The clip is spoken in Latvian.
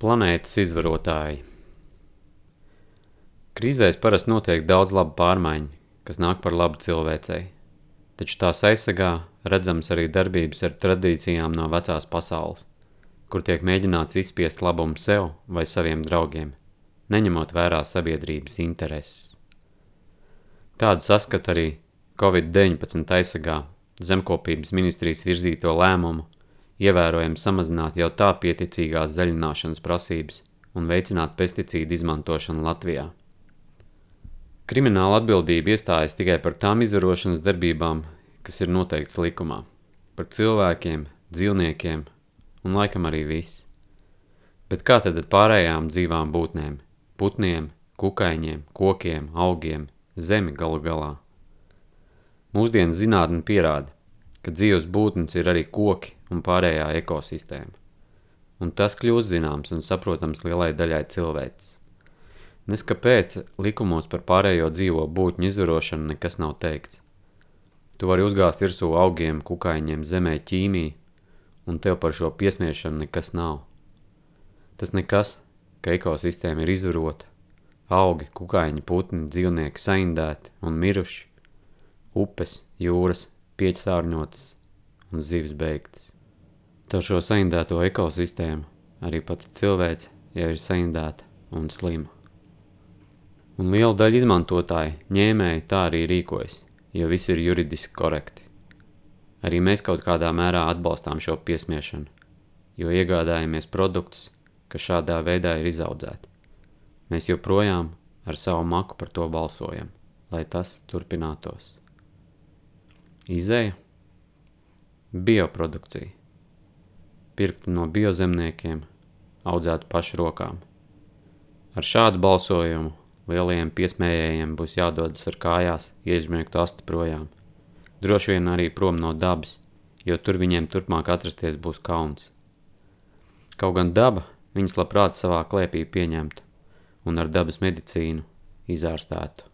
Planētas izvarotāji Krīzēs parasti notiek daudz labu pārmaiņu, kas nāk par labu cilvēcei, taču tās aizsargā redzams arī darbības ar tradīcijām no vecās pasaules, kur tiek mēģināts izspiest labumu sev vai saviem draugiem, neņemot vērā sabiedrības intereses. Tādu saskat arī Covid-19 aizsargā zemkopības ministrijas virzīto lēmumu ievērojami samazināt jau tā pieticīgās zaļināšanas prasības un veicināt pesticīdu izmantošanu Latvijā. Krimināla atbildība iestājas tikai par tām izvarošanas darbībām, kas ir noteikts likumā, par cilvēkiem, dzīvniekiem un laikam arī viss. Bet kā tad ar pārējām dzīvām būtnēm, putniem, kukaiņiem, kokiem, augiem, zemi galu galā? Mūsdienu zinātne pierāda, ka dzīves būtnes ir arī koki un pārējā ekosistēma. Un tas kļūst zināms un saprotams lielai daļai cilvēces. Nes kāpēc likumos par pārējo dzīvo būtņu izvarošanu nekas nav teikts. Tu vari uzgāzt virsū augiem, kukaiņiem, zemē ķīmiju, un tev par šo piesmiešanu nekas nav. Tas nekas, ka ekosistēma ir izvarota, augi, kukaiņi, putni, dzīvnieki saindēti un miruši, upes, jūras, pieķsārņotas un zivs beigtas. Taču šo saindēto ekosistēmu arī pati cilvēce jau ir saindēta un slima. Un liela daļa izmantotāji, ņēmēji tā arī rīkojas, jo viss ir juridiski korekti. Arī mēs kaut kādā mērā atbalstām šo piesmiešanu, jo iegādājamies produktus, kas šādā veidā ir izaudzēti. Mēs joprojām ar savu maku par to balsojam, lai tas turpinātos. Izēja Bioprodukcija Pirkta no biozemniekiem, audzēta pašu rokām. Ar šādu balsojumu lielajiem piesmējējiem būs jādodas ar kājās iežmiegtu asti projām. Droši vien arī prom no dabas, jo tur viņiem turpmāk atrasties būs kauns. Kaut gan daba viņas labprāt savā klēpī pieņemtu un ar dabas medicīnu izārstētu.